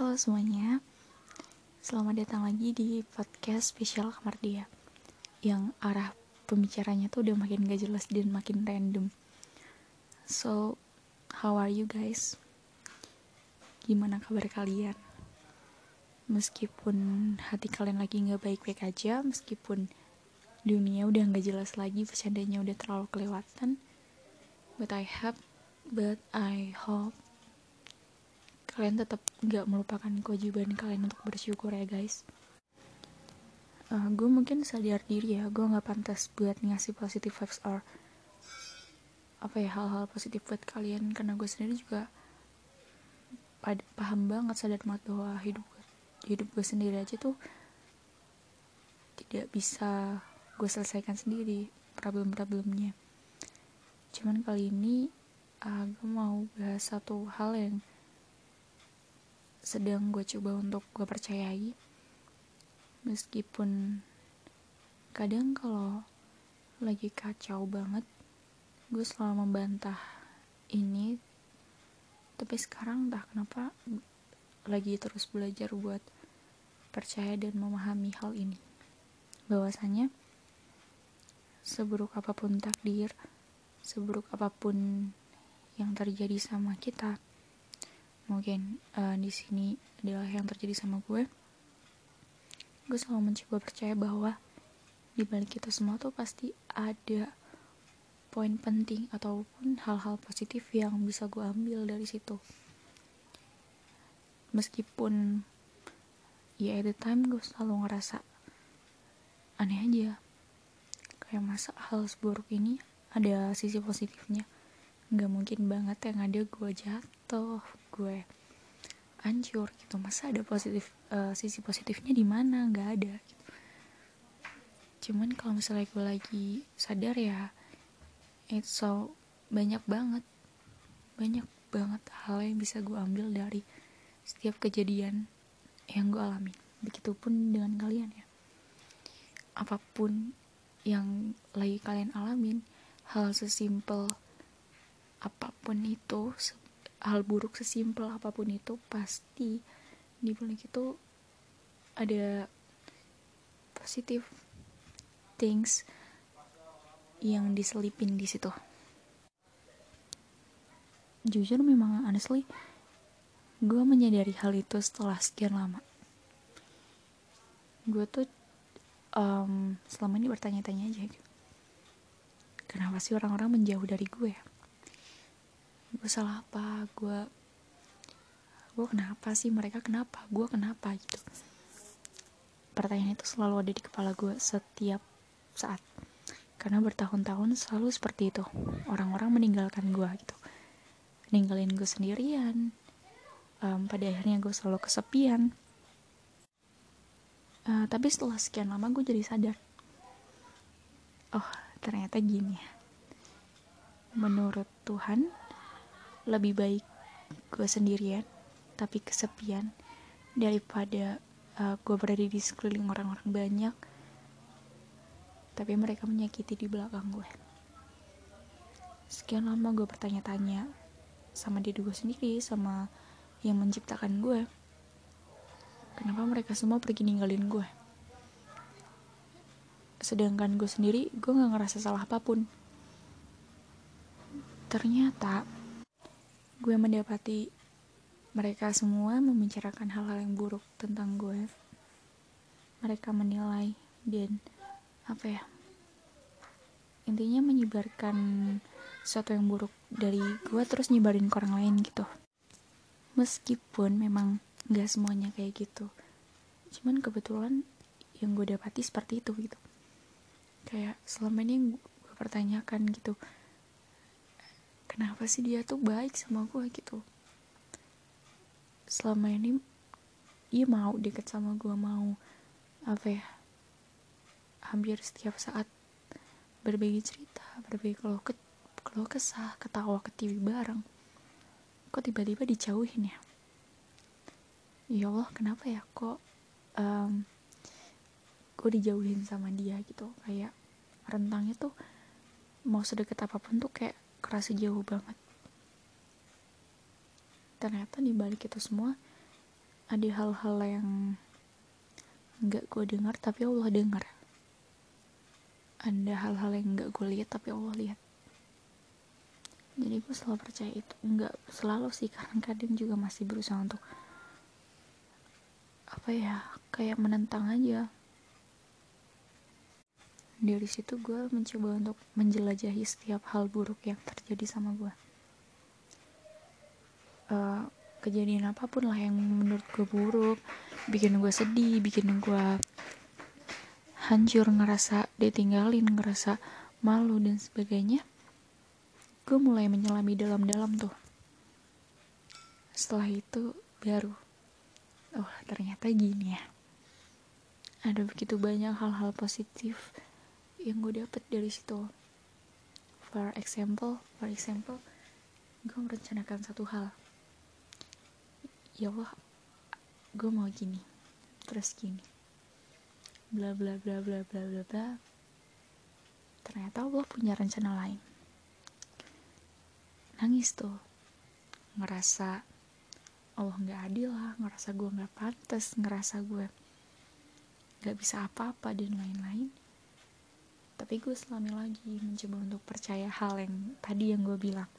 Halo semuanya, selamat datang lagi di podcast spesial Kamar Dia Yang arah pembicaranya tuh udah makin gak jelas dan makin random So, how are you guys? Gimana kabar kalian? Meskipun hati kalian lagi gak baik-baik aja Meskipun dunia udah gak jelas lagi, bercandanya udah terlalu kelewatan But I hope, but I hope kalian tetap gak melupakan kewajiban kalian untuk bersyukur ya guys. Uh, eh, gue mungkin sadar diri ya gue nggak pantas buat ngasih positive vibes or apa ya hal-hal positif buat kalian. Karena gue sendiri juga paham banget sadar banget bahwa hidup hidup gue sendiri aja tuh tidak bisa gue selesaikan sendiri problem-problemnya. Cuman kali ini uh, gue mau bahas satu hal yang sedang gue coba untuk gue percayai. Meskipun kadang kalau lagi kacau banget gue selalu membantah ini. Tapi sekarang entah kenapa lagi terus belajar buat percaya dan memahami hal ini. Bahwasanya seburuk apa pun takdir seburuk apa pun yang terjadi sama kita mungkin uh, di sini adalah yang terjadi sama gue. Gue selalu mencoba percaya bahwa di balik kita semua tuh pasti ada poin penting ataupun hal-hal positif yang bisa gue ambil dari situ. Meskipun ya at the time gue selalu ngerasa aneh aja. Kayak masa hal seburuk ini ada sisi positifnya. Nggak mungkin banget yang ada gue jatuh gue hancur gitu. Masa ada positif uh, sisi positifnya di mana? Nggak ada gitu. cuman kalau misalnya gue lagi sadar ya it's so banyak banget banyak banget hal yang bisa gue ambil dari setiap kejadian yang gue alami. Begitupun dengan kalian ya. Apa pun yang lagi kalian alamin hal sesimpel apa pun itu hal buruk sesimpel apa pun itu pasti di balik itu ada positif things yang diselipin di situ. Jujur memang honestly gue menyadari hal itu setelah sekian lama. Gue tuh um, selama ini bertanya-tanya aja gitu. Kenapa sih orang-orang menjauh dari gue ya gue salah apa? Gue gue kenapa sih? Mereka kenapa? Gue kenapa? Gitu. Pertanyaan itu selalu ada di kepala gue setiap saat. Karena bertahun-tahun selalu seperti itu. Orang-orang meninggalkan gue gitu. Ninggalin gue sendirian. Um, pada akhirnya gue selalu kesepian. Uh, tapi setelah sekian lama gue jadi sadar. Oh ternyata gini ya. Menurut Tuhan lebih baik gue sendirian tapi kesepian daripada uh, gue berada di sekeliling orang-orang banyak tapi mereka menyakiti di belakang gue sekian lama gue bertanya-tanya sama diri gue sendiri sama yang menciptakan gue kenapa mereka semua pergi ninggalin gue sedangkan gue sendiri gue gak ngerasa salah apa pun. Ternyata gue mendapati mereka semua membicarakan hal-hal yang buruk tentang gue. Mereka menilai dan apa ya intinya menyebarkan sesuatu yang buruk dari gue terus nyebarin ke orang lain gitu. Meskipun memang gak semuanya kayak gitu. Cuman kebetulan yang gue dapati seperti itu gitu. Kayak selama ini gue pertanyakan gitu kenapa sih dia tuh baik sama gue gitu? Selama ini dia mau deket sama gue mau apa ya hampir setiap saat berbagi cerita berbagi kalau ke kalau kesah ketawa ketiwi bareng. Kok tiba-tiba dijauhin ya? Ya Allah kenapa ya? Kok um, gue dijauhin sama dia gitu? Kayak rentangnya tuh mau sedekat apa pun tuh kayak kerasa jauh banget. Ternyata di balik itu semua ada hal-hal yang nggak gue dengar tapi Allah dengar. Ada hal-hal yang nggak gue lihat tapi Allah lihat. Jadi gue selalu percaya itu. Nggak selalu sih karena kadang juga masih berusaha untuk apa ya kayak menentang aja dari situ gue mencoba untuk menjelajahi setiap hal buruk yang terjadi sama gue uh, kejadian apa pun lah yang menurut gue buruk bikin gue sedih bikin gue hancur ngerasa ditinggalin ngerasa malu dan sebagainya gue mulai menyelami dalam-dalam tuh. Setelah itu baru oh ternyata gini ya. Ada begitu banyak hal-hal positif yang gue dapet dari situ. For example for example gue merencanakan satu hal. Ya Allah gue mau gini terus gini. Bla bla bla bla bla bla bla. Ternyata Allah punya rencana lain. Nangis tuh. Ngerasa Allah nggak adil lah ngerasa gue nggak pantas ngerasa gue nggak bisa apa-apa dan lain-lain tapi gue selami lagi mencoba untuk percaya hal yang tadi yang gue bilang.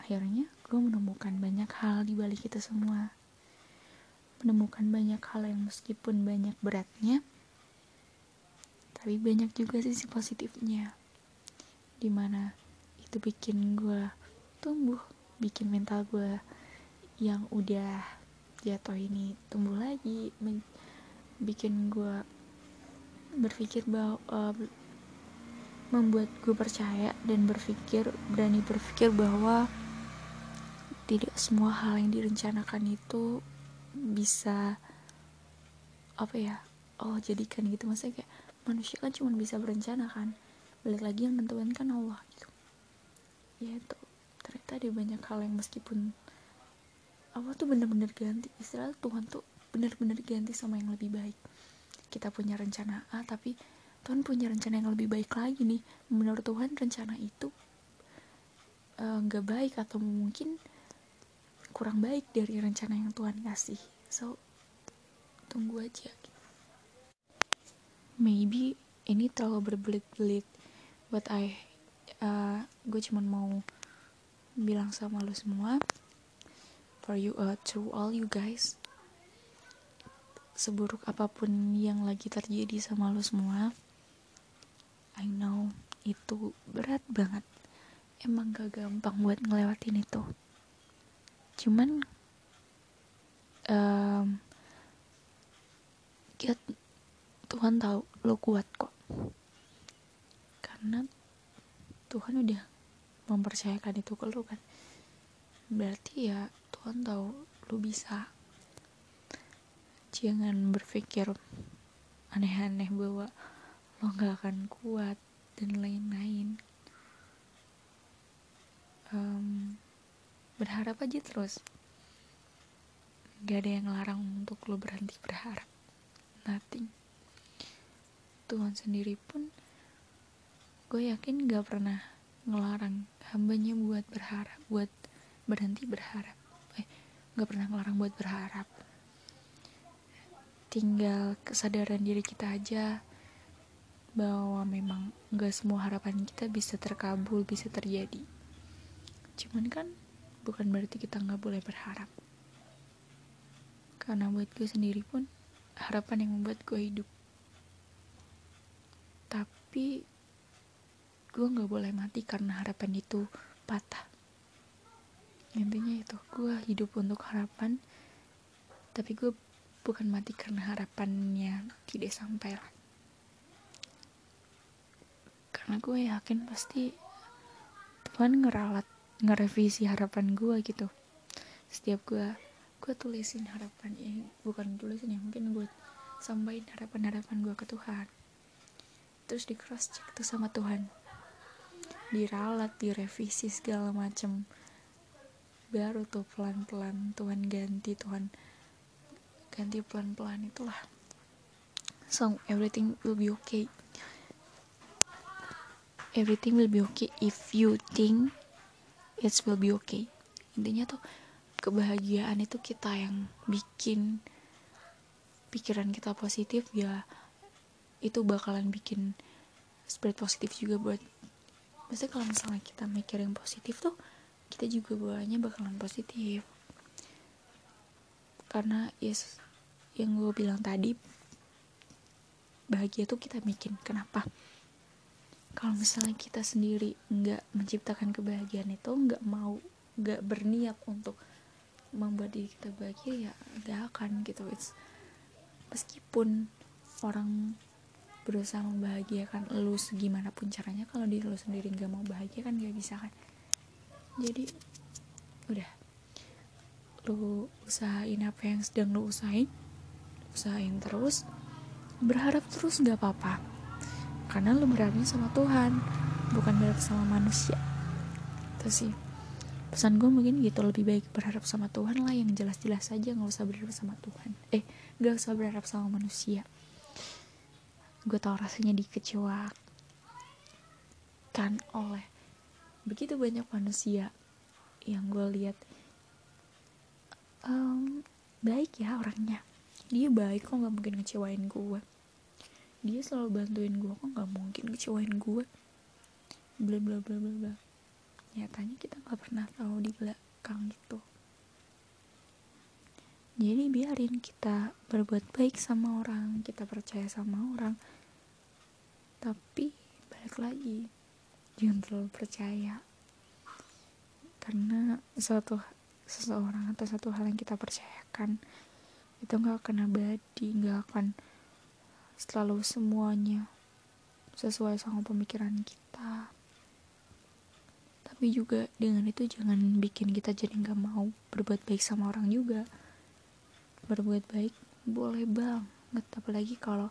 Akhirnya gue menemukan banyak hal di balik kita semua. Menemukan banyak hal yang meskipun banyak beratnya tapi banyak juga sisi positifnya. Di mana itu bikin gue tumbuh bikin mental gue yang udah jatuh ini tumbuh lagi bikin gue berpikir bahwa uh, membuat gue percaya dan berpikir berani berpikir bahwa tidak semua hal yang direncanakan itu bisa apa ya oh jadikan gitu. Maksudnya kayak manusia kan cuma bisa berencana kan. Balik lagi yang nentuin kan Allah gitu. Ya itu ternyata ada banyak hal yang meskipun Allah tuh bener-bener ganti istilah Tuhan tuh bener-bener ganti sama yang lebih baik kita punya rencana A tapi Tuhan punya rencana yang lebih baik lagi nih. Menurut Tuhan rencana itu eh, nggak uh, baik atau mungkin kurang baik dari rencana yang Tuhan kasih. So tunggu aja. Maybe ini terlalu berbelit-belit. But I uh, gue cuman mau bilang sama lo semua for you uh, to all you guys seburuk apa pun yang lagi terjadi sama lo semua I know itu berat banget. Emang gak gampang buat ngelewatin itu. Cuman um, ya, Tuhan tahu lo kuat kok. Karena Tuhan udah mempercayakan itu ke lu kan. Berarti ya Tuhan tahu lu bisa jangan berpikir aneh-aneh bahwa lo gak akan kuat dan lain-lain. Um, berharap aja terus. Gak ada yang larang untuk lo berhenti berharap. Nothing. Tuhan sendiri pun gue yakin gak pernah ngelarang hambanya buat berharap buat berhenti berharap. Eh gak pernah ngelarang buat berharap tinggal kesadaran diri kita aja bahwa memang gak semua harapan kita bisa terkabul bisa terjadi. Cuman kan bukan berarti kita gak boleh berharap. Karena buat gue sendiri pun harapan yang membuat gue hidup. Tapi gue nggak boleh mati karena harapan itu patah. Intinya itu gue hidup untuk harapan tapi gue bukan mati karena harapannya tidak sampai lah. Karena gue yakin pasti Tuhan ngeralat ngerevisi harapan gue gitu. Setiap gue gue tulisin harapan ya bukan tulisin ya mungkin gue sampaikan harapan-harapan gue ke Tuhan. Terus di cross check tuh sama Tuhan. Diralat direvisi segala macem. Baru tuh pelan-pelan Tuhan ganti Tuhan ganti pelan-pelan itulah. So everything will be okay. Everything will be okay if you think it will be okay. Intinya tuh kebahagiaan itu kita yang bikin pikiran kita positif ya itu bakalan bikin spirit positif juga buat maksudnya kalau misalnya kita mikir yang positif tuh kita juga bawanya bakalan positif karena yes yang gue bilang tadi bahagia tuh kita bikin. Kenapa? Kalau misalnya kita sendiri nggak menciptakan kebahagiaan itu nggak mau nggak berniat untuk membuat diri kita bahagia ya nggak akan gitu. It's, meskipun orang berusaha membahagiakan lu segimanapun caranya kalau diri lu sendiri nggak mau bahagia kan nggak bisa kan. Jadi udah lu usahain apa yang sedang lu usahain usahain terus berharap terus nggak apa-apa. Karena lu berharapnya sama Tuhan bukan berharap sama manusia. Itu sih. Pesan gue mungkin gitu lebih baik berharap sama Tuhan lah yang jelas-jelas saja nggak usah berharap sama Tuhan. Eh nggak usah berharap sama manusia. Gue tau rasanya dikecewakan oleh begitu banyak manusia yang gue lihat um, baik ya orangnya. Dia baik kok nggak mungkin ngecewain gue dia selalu bantuin gue kok nggak mungkin ngecewain gue bla bla bla bla bla. Nyatanya kita nggak pernah tahu di belakang itu jadi biarin kita berbuat baik sama orang kita percaya sama orang. Tapi balik lagi jangan terlalu percaya. Karena suatu seseorang atau satu hal yang kita percayakan itu nggak akan abadi nggak akan selalu semuanya sesuai sama pemikiran kita. Tapi juga dengan itu jangan bikin kita jadi nggak mau berbuat baik sama orang juga. Berbuat baik boleh banget apalagi kalau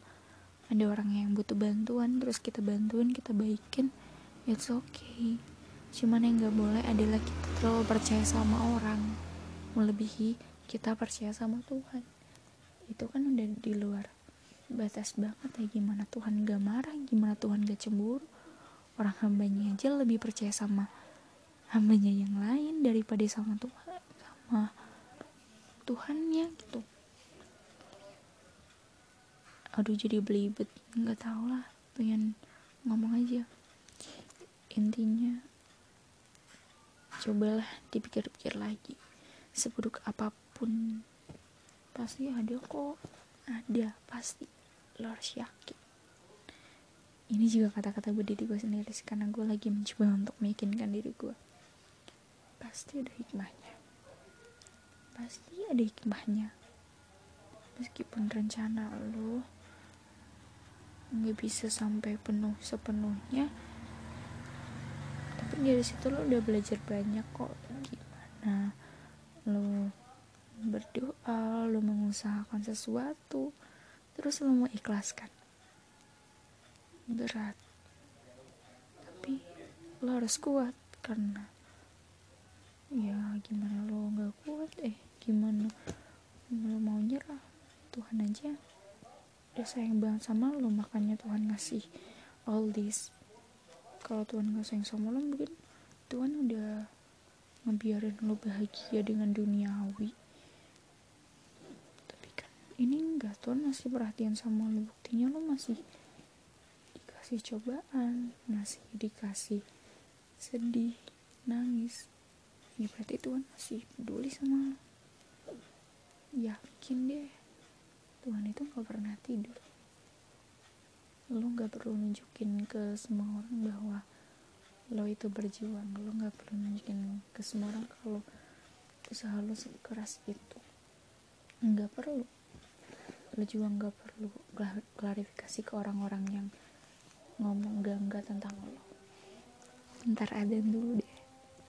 ada orang yang butuh bantuan terus kita bantuin kita baikin it's okay cuman yang nggak boleh adalah kita terlalu percaya sama orang. Melebihi kita percaya sama Tuhan. Itu kan udah di luar batas banget ya. Gimana Tuhan gak marah gimana Tuhan gak cemburu. Orang hambanya aja lebih percaya sama hambanya yang lain daripada sama Tuhan sama Tuhannya gitu. Aduh jadi belibet. Nggak tau lah. Pengen ngomong aja. Intinya cobalah dipikir-pikir lagi. Seburuk apa pun. Pasti ada kok. Ada pasti. Lo harus yakin. Ini juga kata-kata gue diri gue sendiri karena gue lagi mencoba untuk meyakinkan diri gue. Pasti ada hikmahnya. Pasti ada hikmahnya. Meskipun rencana lo nggak bisa sampai penuh sepenuhnya dari situ lo udah belajar banyak kok. Gimana? Lo berdoa lo mengusahakan sesuatu terus lo mau ikhlaskan. Berat. Tapi lo harus kuat karena ya gimana lo nggak kuat eh gimana lo mau nyerah? Tuhan aja udah sayang banget sama lo makanya Tuhan ngasih all this kalau Tuhan nggak sayang sama lo mungkin Tuhan udah ngebiarin lo bahagia dengan duniawi. Ini enggak Tuhan masih perhatian sama lo. Buktinya lo masih dikasih cobaan masih dikasih sedih nangis. Ya berarti Tuhan masih peduli sama lo. Yakin deh Tuhan itu gak pernah tidur lo gak perlu nunjukin ke semua orang bahwa lo itu berjuang. Lo gak perlu nunjukin ke semua orang kalau usaha lo sekeras itu. Nggak perlu. Lo juga nggak perlu klarifikasi ke orang-orang yang ngomong gak-gak tentang lo. Ntar ada dulu deh